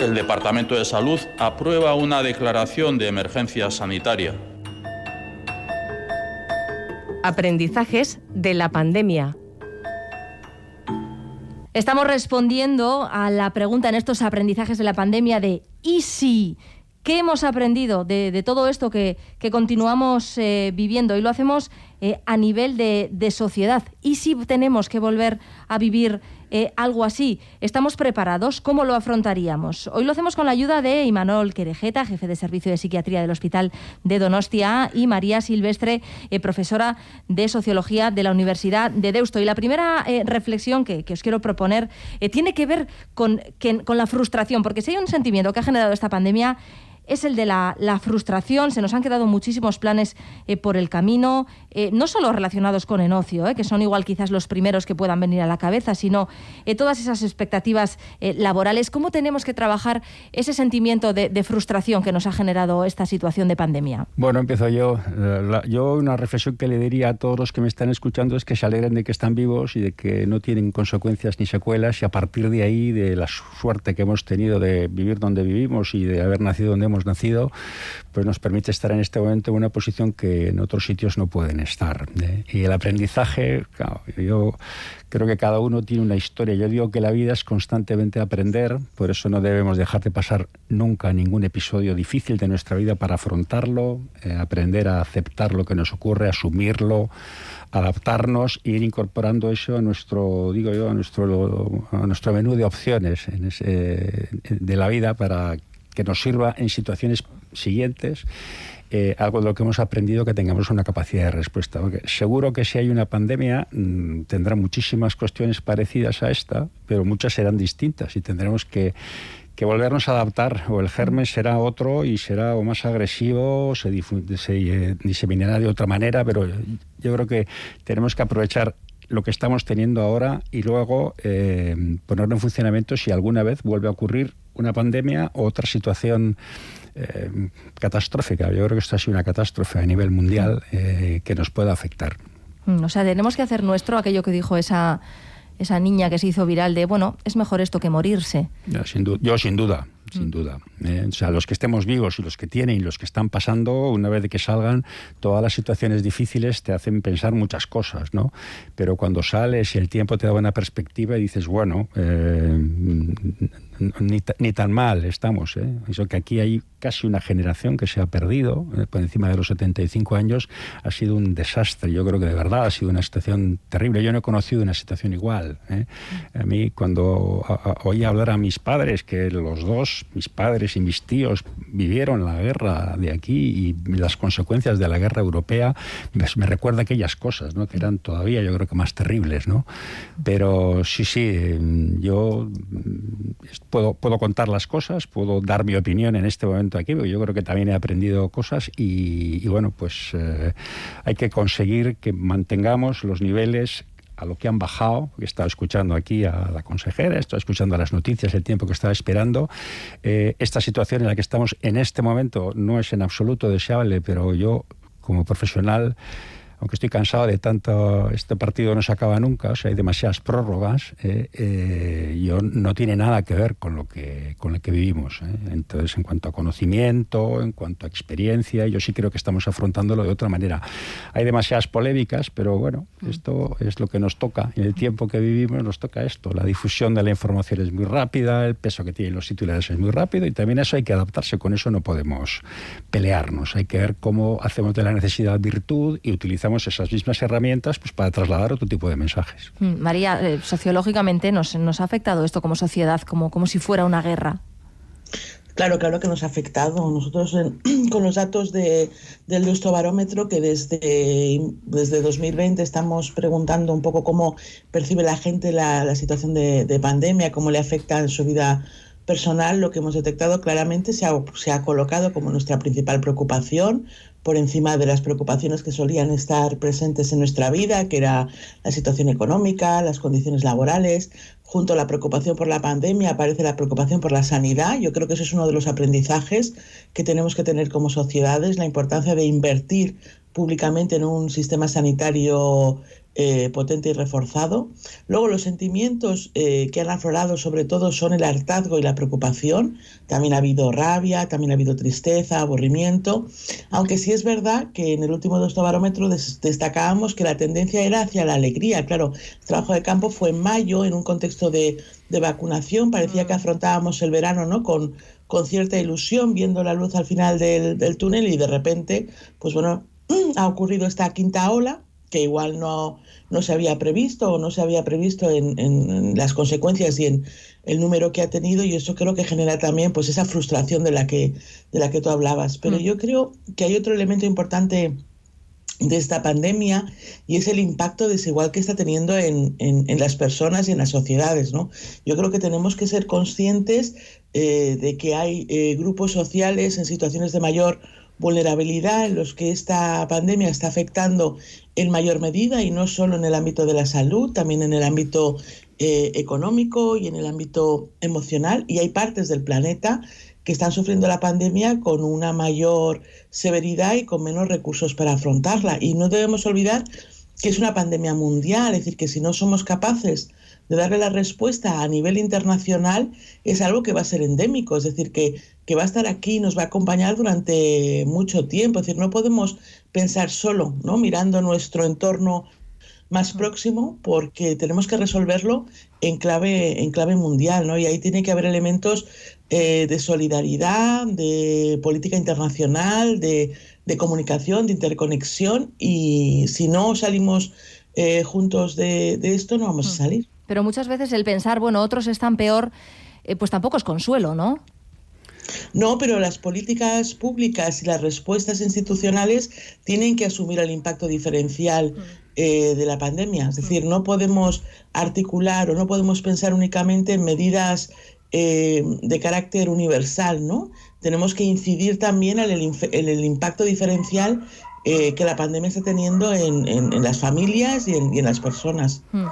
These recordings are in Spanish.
el Departamento de Salud aprueba una declaración de emergencia sanitaria. Aprendizajes de la pandemia. Estamos respondiendo a la pregunta en estos aprendizajes de la pandemia de ¿y si? ¿Qué hemos aprendido de, todo esto que, continuamos eh, viviendo? Y lo hacemos eh, a nivel de, sociedad. ¿Y si tenemos que volver a vivir eh, algo así? ¿Estamos preparados? ¿Cómo lo afrontaríamos? Hoy lo hacemos con la ayuda de Imanol Querejeta, jefe de Servicio de Psiquiatría del Hospital de Donostia, y María Silvestre, profesora de Sociología de la Universidad de Deusto. Y la primera reflexión que, os quiero proponer tiene que ver con, con la frustración, porque si hay un sentimiento que ha generado esta pandemia, es el de la, frustración. Se nos han quedado muchísimos planes eh, por el camino, eh, no solo relacionados con el ocio, eh, que son igual quizás los primeros que puedan venir a la cabeza, sino todas esas expectativas laborales. ¿Cómo tenemos que trabajar ese sentimiento de, frustración que nos ha generado esta situación de pandemia? Bueno, empiezo yo. yo una reflexión que le diría a todos los que me están escuchando es que se alegren de que están vivos y de que no tienen consecuencias ni secuelas y a partir de ahí, de la suerte que hemos tenido de vivir donde vivimos y de haber nacido donde hemos nacido, pues nos permite estar en este momento en una posición que en otros sitios no pueden estar. ¿eh? Y el aprendizaje, yo creo que cada uno tiene una historia. Yo digo que la vida es constantemente aprender, por eso no debemos dejar de pasar nunca ningún episodio difícil de nuestra vida para afrontarlo, eh, aprender a aceptar lo que nos ocurre, asumirlo, adaptarnos e ir incorporando eso a nuestro, digo yo, a nuestro, a nuestro menú de opciones en ese, de la vida para que nos sirva en situaciones siguientes. Eh, algo de lo que hemos aprendido que tengamos una capacidad de respuesta. Porque seguro que si hay una pandemia mm, tendrá muchísimas cuestiones parecidas a esta, pero muchas serán distintas y tendremos que, que volvernos a adaptar o el germen será otro y será o más agresivo, se, se eh, diseminará de otra manera, pero yo creo que tenemos que aprovechar lo que estamos teniendo ahora y luego eh, ponerlo en funcionamiento si alguna vez vuelve a ocurrir una pandemia o otra situación eh, catastrófica. Yo creo que esto ha sido una catástrofe a nivel mundial eh, que nos pueda afectar. Mm, o sea, tenemos que hacer nuestro aquello que dijo esa, esa niña que se hizo viral de, bueno, es mejor esto que morirse. sin, yo sin duda, sin mm. duda. Eh, o sea, los que estemos vivos y los que tienen y los que están pasando, una vez que salgan, todas las situaciones difíciles te hacen pensar muchas cosas, ¿no? Pero cuando sales y el tiempo te da una perspectiva y dices, bueno, eh, ni, tan mal estamos. ¿eh? Eso que aquí hay casi una generación que se ha perdido eh, por encima de los 75 años ha sido un desastre. Yo creo que de verdad ha sido una situación terrible. Yo no he conocido una situación igual. ¿eh? A mí cuando oí hablar a mis padres, que los dos, mis padres y mis tíos, vivieron la guerra de aquí y las consecuencias de la guerra europea, pues me recuerda aquellas cosas, ¿no? que eran todavía yo creo que más terribles. ¿no? Pero sí, sí, yo puedo, puedo contar las cosas, puedo dar mi opinión en este momento aquí, porque yo creo que también he aprendido cosas y, bueno, pues eh, hay que conseguir que mantengamos los niveles a lo que han bajado, he estado escuchando aquí a la consejera, he estado escuchando las noticias, el tiempo que estaba esperando. Eh, esta situación en la que estamos en este momento no es en absoluto deseable, pero yo como profesional aunque estoy cansado de tanto, este partido no se acaba nunca, o sea, hay demasiadas prórrogas, eh, eh, yo no tiene nada que ver con lo que, con lo que vivimos. Eh. Entonces, en cuanto a conocimiento, en cuanto a experiencia, yo sí creo que estamos afrontándolo de otra manera. Hay demasiadas polémicas, pero bueno, mm. esto es lo que nos toca. En el tiempo que vivimos nos toca esto. La difusión de la información es muy rápida, el peso que tienen los titulares es muy rápido y también eso hay que adaptarse. Con eso no podemos pelearnos. Hay que ver cómo hacemos de la necesidad virtud y utilizar esas mismas herramientas pues, para trasladar otro tipo de mensajes. Mm, María, eh, sociológicamente nos, nos, ha afectado esto como sociedad, como, como si fuera una guerra. Claro, claro que nos ha afectado. Nosotros con los datos de, del Deusto Barómetro, que desde, desde 2020 estamos preguntando un poco cómo percibe la gente la, la situación de, de, pandemia, cómo le afecta en su vida personal, lo que hemos detectado claramente se ha, se ha colocado como nuestra principal preocupación, por encima de las preocupaciones que solían estar presentes en nuestra vida, que era la situación económica, las condiciones laborales. Junto a la preocupación por la pandemia aparece la preocupación por la sanidad. Yo creo que eso es uno de los aprendizajes que tenemos que tener como sociedades, la importancia de invertir públicamente en un sistema sanitario eh, potente y reforzado. Luego los sentimientos eh, que han aflorado sobre todo son el hartazgo y la preocupación. También ha habido rabia, también ha habido tristeza, aburrimiento. Aunque sí es verdad que en el último barómetro destacábamos que la tendencia era hacia la alegría. Claro, el trabajo de campo fue en mayo en un contexto de, vacunación. Parecía que mm. afrontábamos el verano ¿no? con, con cierta ilusión, viendo la luz al final del, del túnel y de repente, pues bueno, ha ocurrido esta quinta ola que igual no, no se había previsto o no se había previsto en, las consecuencias y en el número que ha tenido y eso creo que genera también pues esa frustración de la que, de la que tú hablabas. Pero mm. yo creo que hay otro elemento importante de esta pandemia y es el impacto desigual que está teniendo en, en, las personas y en las sociedades. ¿no? Yo creo que tenemos que ser conscientes eh, de que hay eh, grupos sociales en situaciones de mayor vulnerabilidad en los que esta pandemia está afectando en mayor medida y no solo en el ámbito de la salud, también en el ámbito eh, económico y en el ámbito emocional. Y hay partes del planeta que están sufriendo la pandemia con una mayor severidad y con menos recursos para afrontarla. Y no debemos olvidar que es una pandemia mundial, es decir, que si no somos capaces de darle la respuesta a nivel internacional es algo que va a ser endémico, es decir, que, que va a estar aquí, nos va a acompañar durante mucho tiempo. Es decir, no podemos pensar solo, ¿no? Mirando nuestro entorno más próximo, porque tenemos que resolverlo en clave, en clave mundial, ¿no? Y ahí tiene que haber elementos eh, de solidaridad, de política internacional, de, de, comunicación, de interconexión, y si no salimos eh, juntos de, de, esto, no vamos a salir. Pero muchas veces el pensar, bueno, otros están peor, eh, pues tampoco es consuelo, ¿no? No, pero las políticas públicas y las respuestas institucionales tienen que asumir el impacto diferencial mm. eh, de la pandemia. Es decir, no podemos articular o no podemos pensar únicamente en medidas eh, de carácter universal, ¿no? Tenemos que incidir también en el, impacto diferencial que la pandemia está teniendo en, las familias y en, las personas. Mm.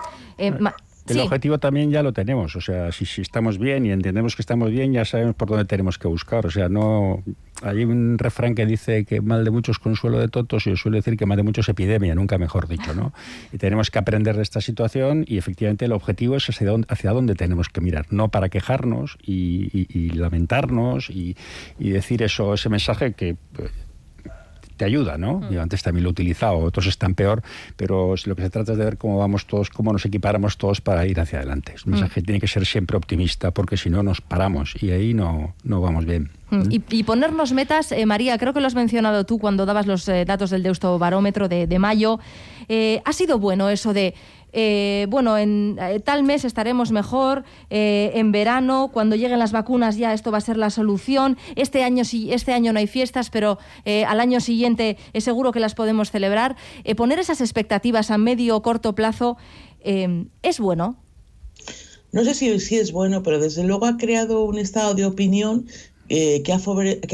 El objetivo también ya lo tenemos, o sea, si, si, estamos bien y entendemos que estamos bien, ya sabemos por dónde tenemos que buscar. O sea, no. Hay un refrán que dice que mal de muchos consuelo de tontos y yo suelo decir que mal de muchos epidemia, nunca mejor dicho, ¿no? Y tenemos que aprender de esta situación y efectivamente el objetivo es hacia dónde, hacia dónde tenemos que mirar, no para quejarnos y, lamentarnos y, y, decir eso, ese mensaje que te ayuda, ¿no? Mm. Yo antes también lo he utilizado, otros están peor, pero lo que se trata es de ver cómo vamos todos, cómo nos equiparamos todos para ir hacia adelante. El mensaje mm. tiene que ser siempre optimista, porque si no nos paramos y ahí no, no vamos bien. Mm. Y, ponernos metas, eh, María, creo que lo has mencionado tú cuando dabas los eh, datos del Deusto Barómetro de, de mayo. Eh, ¿Ha sido bueno eso de eh, bueno, en eh, tal mes estaremos mejor, eh, en verano, cuando lleguen las vacunas ya esto va a ser la solución, este año, este año no hay fiestas, pero al año siguiente es seguro que las podemos celebrar. poner esas expectativas a medio o corto plazo es bueno. No sé si, si es bueno, pero desde luego ha creado un estado de opinión eh, que, ha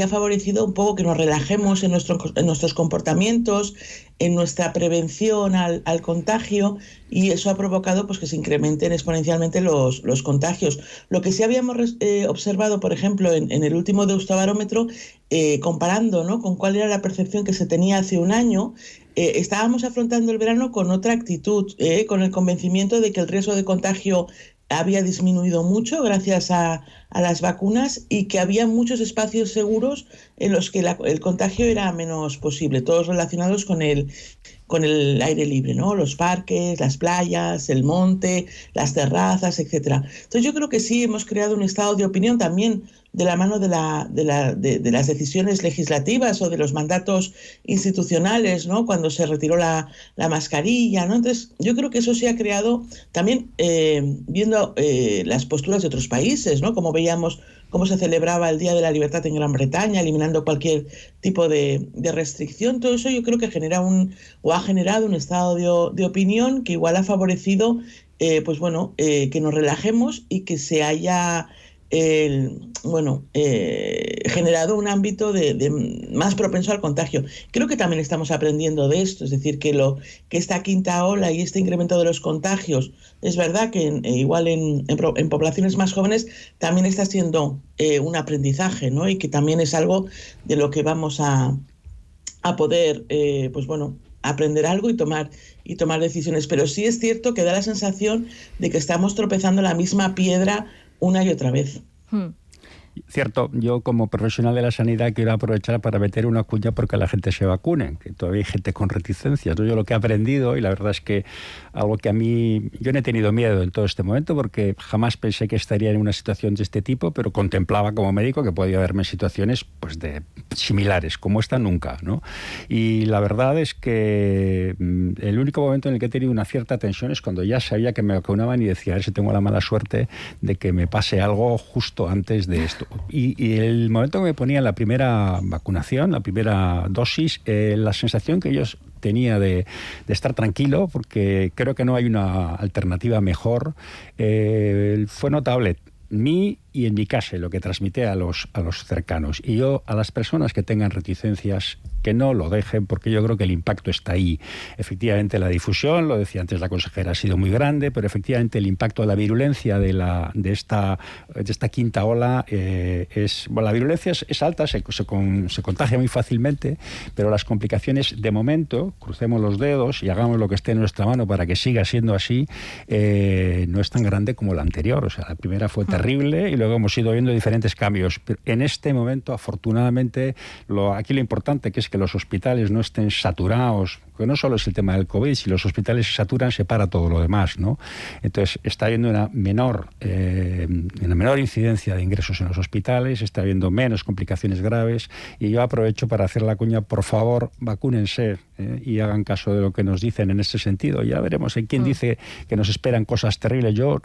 favorecido un poco que nos relajemos en, nuestros comportamientos, en nuestra prevención al, contagio y eso ha provocado pues, que se incrementen exponencialmente los, los contagios. Lo que sí habíamos eh, observado, por ejemplo, en, el último Deustobarómetro, eh, comparando ¿no? con cuál era la percepción que se tenía hace un año, estábamos afrontando el verano con otra actitud, con el convencimiento de que el riesgo de contagio había disminuido mucho gracias a, las vacunas y que había muchos espacios seguros en los que el contagio era menos posible, todos relacionados con el, con el aire libre, ¿no? Los parques, las playas, el monte, las terrazas, etcétera. Entonces yo creo que sí hemos creado un estado de opinión también de la mano de, la, de, la, de, las decisiones legislativas o de los mandatos institucionales, ¿no? Cuando se retiró la, la mascarilla, ¿no? Entonces, yo creo que eso se ha creado también eh, viendo eh, las posturas de otros países, ¿no? Como veíamos cómo se celebraba el Día de la Libertad en Gran Bretaña, eliminando cualquier tipo de, restricción. Todo eso yo creo que genera un, o ha generado un estado de, de opinión que igual ha favorecido, eh, pues bueno, que nos relajemos y que se haya bueno, eh, generado un ámbito de, más propenso al contagio. Creo que también estamos aprendiendo de esto, es decir, que, lo, que esta quinta ola y este incremento de los contagios, es verdad que eh, igual en, poblaciones más jóvenes también está siendo eh, un aprendizaje, ¿no? Y que también es algo de lo que vamos a, a poder, pues bueno, aprender algo y tomar, y tomar decisiones. Pero sí es cierto que da la sensación de que estamos tropezando la misma piedra una y otra vez. Hmm. Cierto, yo como profesional de la sanidad quiero aprovechar para meter una cuña porque la gente se vacune, que todavía hay gente con reticencias. Yo lo que he aprendido, y la verdad es que algo que a mí, yo no he tenido miedo en todo este momento porque jamás pensé que estaría en una situación de este tipo, pero contemplaba como médico que podía haberme situaciones pues de similares, como esta nunca. ¿no? Y la verdad es que mm, el único momento en el que he tenido una cierta tensión es cuando ya sabía que me vacunaban y decía, a ver si tengo la mala suerte de que me pase algo justo antes de esto. Y, el momento que me ponía la primera vacunación, la primera dosis, eh, la sensación que yo tenía de, estar tranquilo, porque creo que no hay una alternativa mejor, eh, fue notable. Mi y en mi casa, lo que transmite a los, a los cercanos. Y yo, a las personas que tengan reticencias, que no lo dejen, porque yo creo que el impacto está ahí. Efectivamente, la difusión, lo decía antes la consejera, ha sido muy grande, pero efectivamente el impacto de la virulencia de, la, de, esta, de esta quinta ola eh, es. Bueno, la virulencia es, alta, se, se, se, contagia muy fácilmente, pero las complicaciones, de momento, crucemos los dedos y hagamos lo que esté en nuestra mano para que siga siendo así, eh, no es tan grande como la anterior. O sea, la primera fue terrible y luego hemos ido viendo diferentes cambios. Pero en este momento, afortunadamente, lo, aquí lo importante que es que los hospitales no estén saturados, que no solo es el tema del COVID, si los hospitales se saturan, se para todo lo demás, ¿no? Entonces, está habiendo una menor, eh, una menor incidencia de ingresos en los hospitales, está habiendo menos complicaciones graves, y yo aprovecho para hacer la cuña, por favor, vacúnense eh, y hagan caso de lo que nos dicen en ese sentido. Ya veremos, hay quien mm. dice que nos esperan cosas terribles. Yo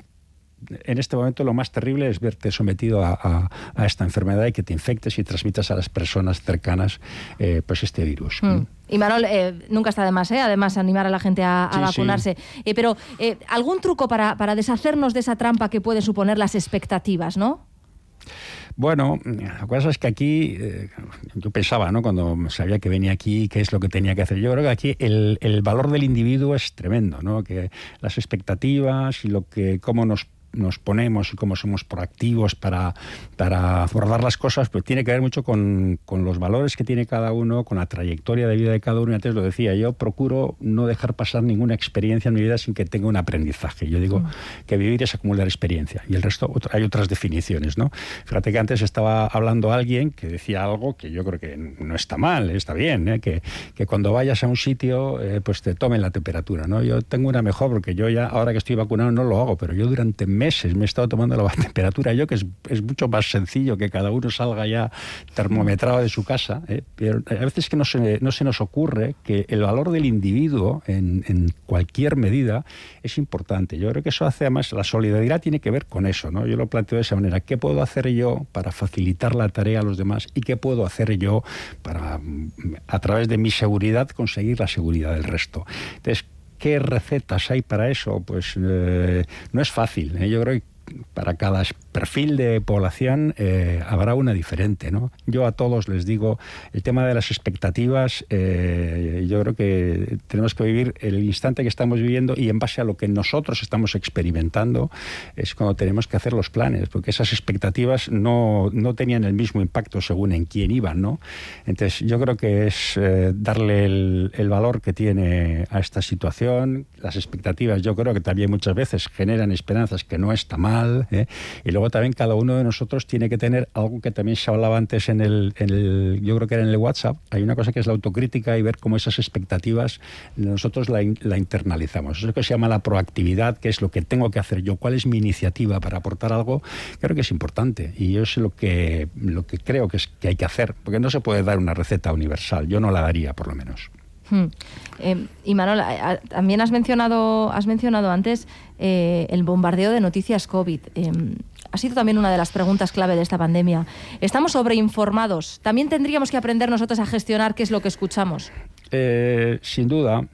en este momento lo más terrible es verte sometido a, esta enfermedad y que te infectes y transmitas a las personas cercanas eh, pues este virus. Mm. Y Manuel, eh, nunca está de más, ¿eh? además, animar a la gente a, vacunarse. pero, ¿algún truco para, deshacernos de esa trampa que puede suponer las expectativas, no? Bueno, la cosa es que aquí, yo pensaba, ¿no? Cuando sabía que venía aquí, qué es lo que tenía que hacer. Yo creo que aquí el, el valor del individuo es tremendo, ¿no? Que las expectativas y lo que, cómo nos nos ponemos y cómo somos proactivos para, para abordar las cosas, pues tiene que ver mucho con, con, los valores que tiene cada uno, con la trayectoria de vida de cada uno. Y antes lo decía, yo procuro no dejar pasar ninguna experiencia en mi vida sin que tenga un aprendizaje. Yo digo mm. que vivir es acumular experiencia y el resto hay otras definiciones. ¿no? Fíjate que antes estaba hablando alguien que decía algo que yo creo que no está mal, está bien, ¿eh? que, que, cuando vayas a un sitio eh, pues te tomen la temperatura. ¿no? Yo tengo una mejor porque yo ya, ahora que estoy vacunado, no lo hago, pero yo durante meses me he estado tomando la temperatura yo, que es, mucho más sencillo que cada uno salga ya termometrado de su casa, ¿eh? pero a veces que no se, no se nos ocurre que el valor del individuo en, cualquier medida es importante. Yo creo que eso hace además, la solidaridad tiene que ver con eso, ¿no? Yo lo planteo de esa manera. ¿Qué puedo hacer yo para facilitar la tarea a los demás y qué puedo hacer yo para, a través de mi seguridad, conseguir la seguridad del resto? Entonces, ¿Qué recetas hay para eso? Pues eh, no es fácil. ¿eh? Yo creo para cada perfil de población eh, habrá una diferente. ¿no? Yo a todos les digo, el tema de las expectativas, eh, yo creo que tenemos que vivir el instante que estamos viviendo y en base a lo que nosotros estamos experimentando es cuando tenemos que hacer los planes, porque esas expectativas no, no tenían el mismo impacto según en quién iban. ¿no? Entonces yo creo que es eh, darle el, el valor que tiene a esta situación, las expectativas yo creo que también muchas veces generan esperanzas que no está mal, ¿eh? Y luego también cada uno de nosotros tiene que tener algo que también se hablaba antes en el, yo creo que era en el WhatsApp, hay una cosa que es la autocrítica y ver cómo esas expectativas nosotros la, la internalizamos. Eso es lo que se llama la proactividad, que es lo que tengo que hacer yo, cuál es mi iniciativa para aportar algo, creo que es importante y yo es lo que, lo que creo que, es, que hay que hacer, porque no se puede dar una receta universal, yo no la daría por lo menos. Hmm. Eh, y Manuel, también has mencionado, has mencionado antes eh, el bombardeo de noticias COVID. Eh, ha sido también una de las preguntas clave de esta pandemia. ¿Estamos sobreinformados? ¿También tendríamos que aprender nosotros a gestionar qué es lo que escuchamos? sin duda.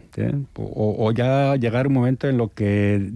O, o, ya llegar un momento en lo que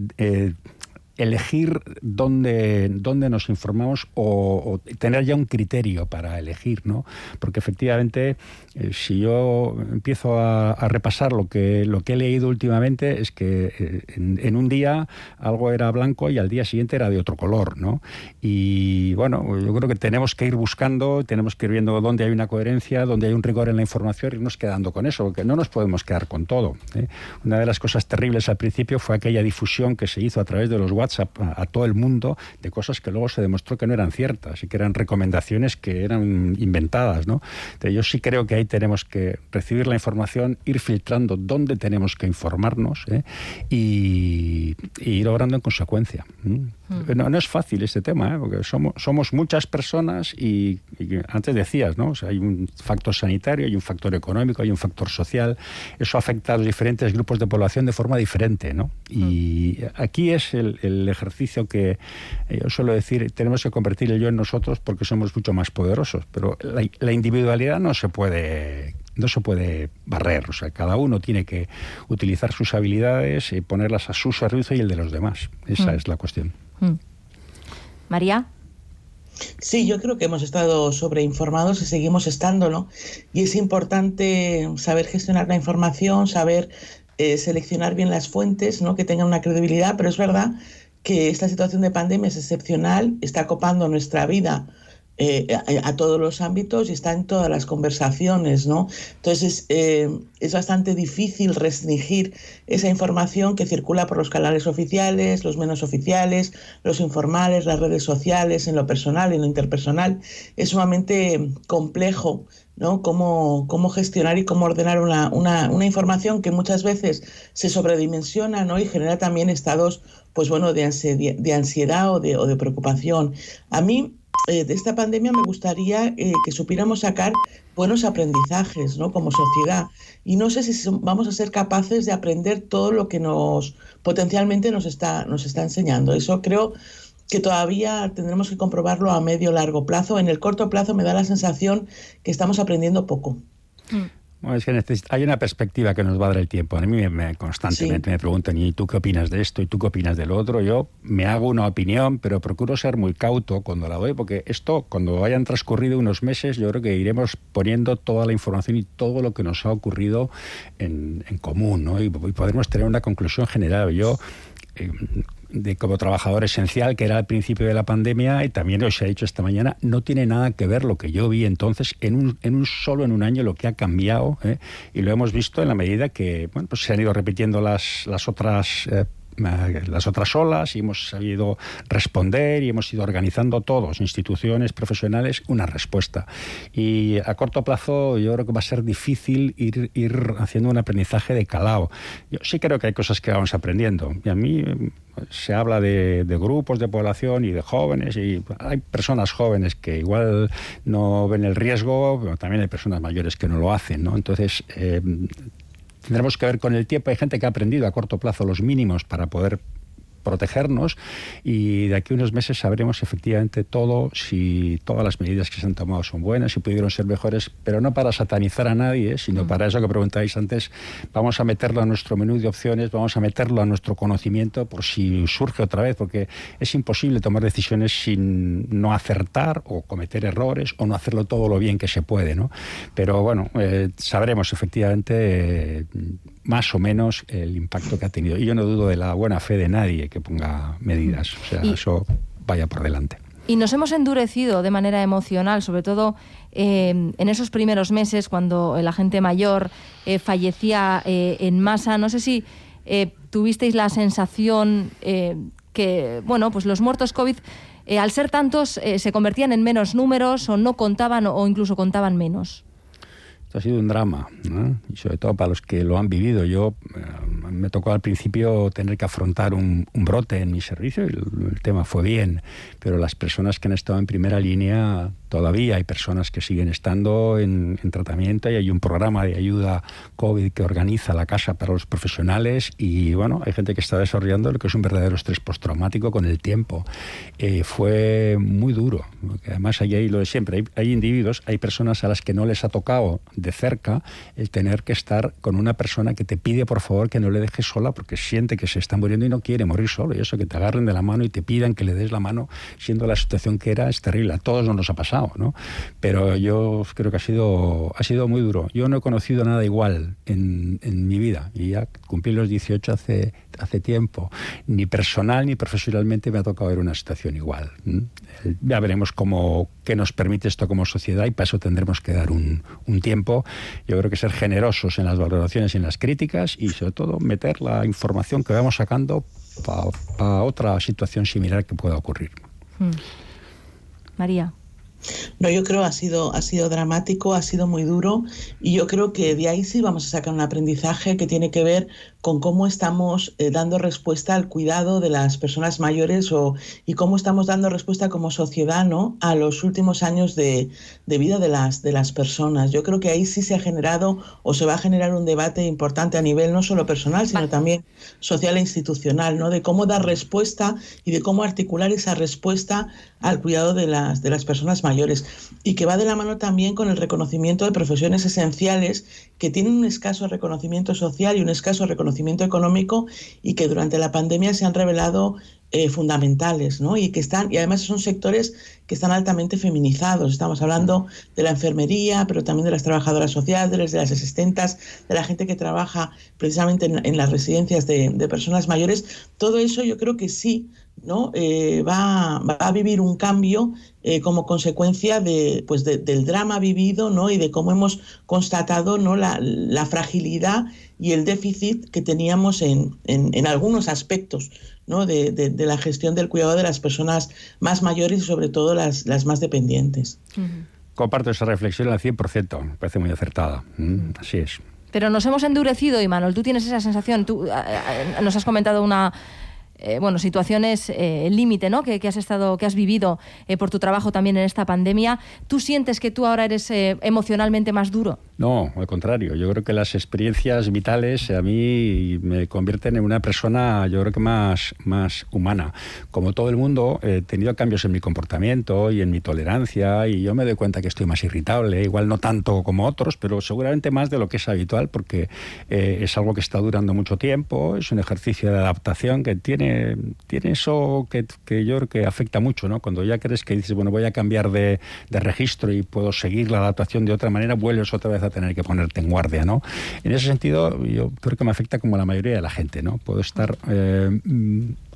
elegir dónde, dónde nos informamos o, tener ya un criterio para elegir, ¿no? Porque efectivamente, eh, si yo empiezo a, repasar lo que, lo que he leído últimamente, es que eh, en, un día algo era blanco y al día siguiente era de otro color, ¿no? Y bueno, yo creo que tenemos que ir buscando, tenemos que ir viendo dónde hay una coherencia, dónde hay un rigor en la información y irnos quedando con eso, porque no nos podemos quedar con todo. ¿eh? Una de las cosas terribles al principio fue aquella difusión que se hizo a través de los WhatsApp a, todo el mundo de cosas que luego se demostró que no eran ciertas y que eran recomendaciones que eran inventadas. ¿no? yo sí creo que ahí tenemos que recibir la información, ir filtrando dónde tenemos que informarnos ¿eh? y, ir obrando en consecuencia. Hmm. No, es fácil este tema, ¿eh? porque somos, somos muchas personas y, antes decías, ¿no? hay un factor sanitario, hay un factor económico, hay un factor social. Eso afecta a los diferentes grupos de población de forma diferente. ¿no? Y aquí es el, ejercicio que eh, yo suelo decir, tenemos que convertir el yo en nosotros porque somos mucho más poderosos, pero la, individualidad no se puede no se puede barrer, o sea, cada uno tiene que utilizar sus habilidades y ponerlas a su servicio y el de los demás. Esa mm. es la cuestión. Mm. María. Sí, yo creo que hemos estado sobreinformados y seguimos estándolo. Y es importante saber gestionar la información, saber eh, seleccionar bien las fuentes, ¿no? que tengan una credibilidad, pero es verdad que esta situación de pandemia es excepcional, está copando nuestra vida eh, a, todos los ámbitos y está en todas las conversaciones, ¿no? Entonces eh, es bastante difícil restringir esa información que circula por los canales oficiales, los menos oficiales, los informales, las redes sociales, en lo personal, en lo interpersonal. Es sumamente complejo ¿no? Cómo, cómo, gestionar y cómo ordenar una, una, una, información que muchas veces se sobredimensiona ¿no? y genera también estados pues bueno, de, ansiedad, de ansiedad o de, o de preocupación. A mí eh, de esta pandemia me gustaría eh, que supiéramos sacar buenos aprendizajes ¿no? como sociedad. Y no sé si vamos a ser capaces de aprender todo lo que nos potencialmente nos está, nos está enseñando. Eso creo que todavía tendremos que comprobarlo a medio largo plazo. En el corto plazo me da la sensación que estamos aprendiendo poco. Mm es que hay una perspectiva que nos va a dar el tiempo. A mí me, constantemente me preguntan, ¿y tú qué opinas de esto? ¿Y tú qué opinas del otro? Yo me hago una opinión, pero procuro ser muy cauto cuando la doy, porque esto, cuando hayan transcurrido unos meses, yo creo que iremos poniendo toda la información y todo lo que nos ha ocurrido en, común, ¿no? Y, podremos tener una conclusión general. Yo eh, de como trabajador esencial que era al principio de la pandemia y también os he dicho esta mañana, no tiene nada que ver lo que yo vi entonces en un, en un solo en un año lo que ha cambiado ¿eh? y lo hemos visto en la medida que bueno, pues se han ido repitiendo las, las otras eh, las otras olas y hemos sabido responder y hemos ido organizando todos, instituciones, profesionales, una respuesta. Y a corto plazo yo creo que va a ser difícil ir, ir haciendo un aprendizaje de calado. Yo sí creo que hay cosas que vamos aprendiendo. Y a mí se habla de, grupos de población y de jóvenes y hay personas jóvenes que igual no ven el riesgo, pero también hay personas mayores que no lo hacen, ¿no? Entonces, eh, tendremos que ver con el tiempo. Hay gente que ha aprendido a corto plazo los mínimos para poder protegernos y de aquí a unos meses sabremos efectivamente todo, si todas las medidas que se han tomado son buenas, si pudieron ser mejores, pero no para satanizar a nadie, sino para eso que preguntáis antes, vamos a meterlo a nuestro menú de opciones, vamos a meterlo a nuestro conocimiento por si surge otra vez, porque es imposible tomar decisiones sin no acertar o cometer errores o no hacerlo todo lo bien que se puede, ¿no? Pero bueno, eh, sabremos efectivamente eh, más o menos el impacto que ha tenido. Y yo no dudo de la buena fe de nadie que ponga medidas. O sea, eso vaya por delante. Y nos hemos endurecido de manera emocional, sobre todo eh, en esos primeros meses cuando la gente mayor eh, fallecía eh, en masa. No sé si tuvisteis la sensación que, bueno, pues los muertos COVID, al ser tantos, se convertían en menos números o no contaban o incluso contaban menos. Esto ha sido un drama, y sobre todo para los que lo han vivido. Yo eh, me tocó al principio tener que afrontar un, brote en mi servicio y el, tema fue bien, pero las personas que han estado en primera línea todavía hay personas que siguen estando en, tratamiento y hay un programa de ayuda COVID que organiza la casa para los profesionales y bueno, hay gente que está desarrollando lo que es un verdadero estrés postraumático con el tiempo. Eh, fue muy duro, además hay ahí lo de siempre, hay, hay individuos, hay personas a las que no les ha tocado de cerca el tener que estar con una persona que te pide por favor que no le dejes sola porque siente que se está muriendo y no quiere morir solo. Y eso, que te agarren de la mano y te pidan que le des la mano, siendo la situación que era, es terrible. A todos nos ha pasado, ¿no? Pero yo creo que ha sido, ha sido muy duro. Yo no he conocido nada igual en, en mi vida y ya cumplí los 18 hace, hace tiempo. Ni personal ni profesionalmente me ha tocado ver una situación igual. Ya veremos cómo, qué nos permite esto como sociedad y para eso tendremos que dar un, un tiempo. Yo creo que ser generosos en las valoraciones y en las críticas y sobre todo meter la información que vamos sacando para otra situación similar que pueda ocurrir. Hmm. María. No, yo creo ha sido ha sido dramático, ha sido muy duro y yo creo que de ahí sí vamos a sacar un aprendizaje que tiene que ver con cómo estamos eh, dando respuesta al cuidado de las personas mayores o, y cómo estamos dando respuesta como sociedad ¿no? a los últimos años de, de, vida de las, de las personas. Yo creo que ahí sí se ha generado o se va a generar un debate importante a nivel no solo personal, sino también social e institucional, ¿no? de cómo dar respuesta y de cómo articular esa respuesta al cuidado de las, de las personas mayores y que va de la mano también con el reconocimiento de profesiones esenciales que tienen un escaso reconocimiento social y un escaso reconocimiento económico y que durante la pandemia se han revelado eh, fundamentales, ¿no? Y que están, y además son sectores que están altamente feminizados. Estamos hablando de la enfermería, pero también de las trabajadoras sociales, de las asistentas, de la gente que trabaja precisamente en, las residencias de, personas mayores. Todo eso yo creo que sí ¿no? Eh, va, a vivir un cambio eh, como consecuencia de, pues del drama vivido ¿no? y de cómo hemos constatado ¿no? la, fragilidad y el déficit que teníamos en, en, algunos aspectos ¿no? de, la gestión del cuidado de las personas más mayores y sobre todo las, las más dependientes. Comparto esa reflexión al 100%, me parece muy acertada. Mm, así es. Pero nos hemos endurecido, y Manuel, tú tienes esa sensación, tú nos has comentado una eh, bueno, situaciones eh, límite, ¿no? Que, has estado, que has vivido eh, por tu trabajo también en esta pandemia. ¿Tú sientes que tú ahora eres emocionalmente más duro? No, al contrario. Yo creo que las experiencias vitales a mí me convierten en una persona, yo creo que más, más humana. Como todo el mundo, he tenido cambios en mi comportamiento y en mi tolerancia y yo me doy cuenta que estoy más irritable, igual no tanto como otros, pero seguramente más de lo que es habitual porque es algo que está durando mucho tiempo, es un ejercicio de adaptación que tiene tiene, eso que, yo creo que afecta mucho, ¿no? Cuando ya crees que dices, bueno, voy a cambiar de, registro y puedo seguir la adaptación de otra manera, vuelves otra vez a tener que ponerte en guardia, ¿no? En ese sentido, yo creo que me afecta como la mayoría de la gente, ¿no? Puedo estar... Eh,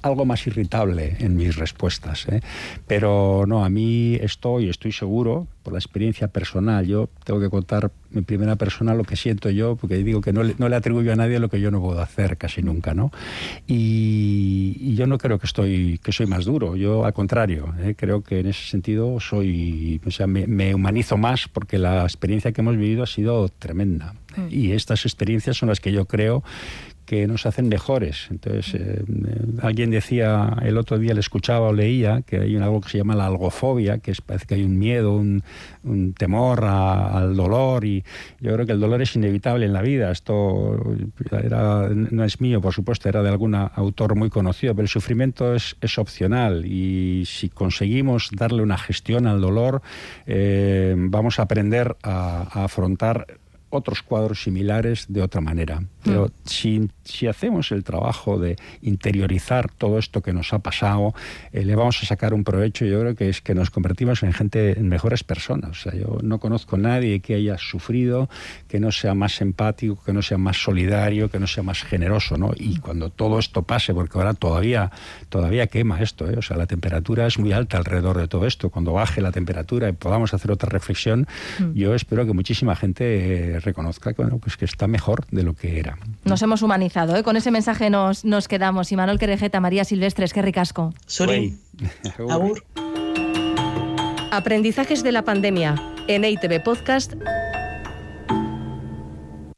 algo más irritable en mis respuestas. ¿eh? Pero no, a mí estoy, estoy seguro, por la experiencia personal, yo tengo que contar en primera persona lo que siento yo, porque digo que no le, no le atribuyo a nadie lo que yo no puedo hacer casi nunca, ¿no? Y, yo no creo que estoy que soy más duro, yo al contrario, ¿eh? creo que en ese sentido soy, o sea, me, me, humanizo más porque la experiencia que hemos vivido ha sido tremenda. Mm. Y estas experiencias son las que yo creo que nos hacen mejores. Entonces, eh, eh, alguien decía, el otro día le escuchaba o leía que hay algo que se llama la algofobia, que es, parece que hay un miedo, un, temor al dolor, y yo creo que el dolor es inevitable en la vida. Esto no es mío, por supuesto, era de algún autor muy conocido, pero el sufrimiento es, opcional y si conseguimos darle una gestión al dolor, eh, vamos a aprender a afrontar otros cuadros similares de otra manera. Pero mm. si, si, hacemos el trabajo de interiorizar todo esto que nos ha pasado, eh, le vamos a sacar un provecho. Yo creo que es que nos convertimos en gente, en mejores personas. O sea, yo no conozco a nadie que haya sufrido, que no sea más empático, que no sea más solidario, que no sea más generoso, ¿no? Y cuando todo esto pase, porque ahora todavía, todavía quema esto, ¿eh? o sea, la temperatura es muy alta alrededor de todo esto. Cuando baje la temperatura y podamos hacer otra reflexión, mm. yo espero que muchísima gente reconozca que, bueno, pues que está mejor de lo que era. Nos hemos humanizado, ¿eh? con ese mensaje nos, nos quedamos. Y Manuel Querejeta, María Silvestres, qué ricasco. Soy. Aprendizajes de la pandemia en ITV Podcast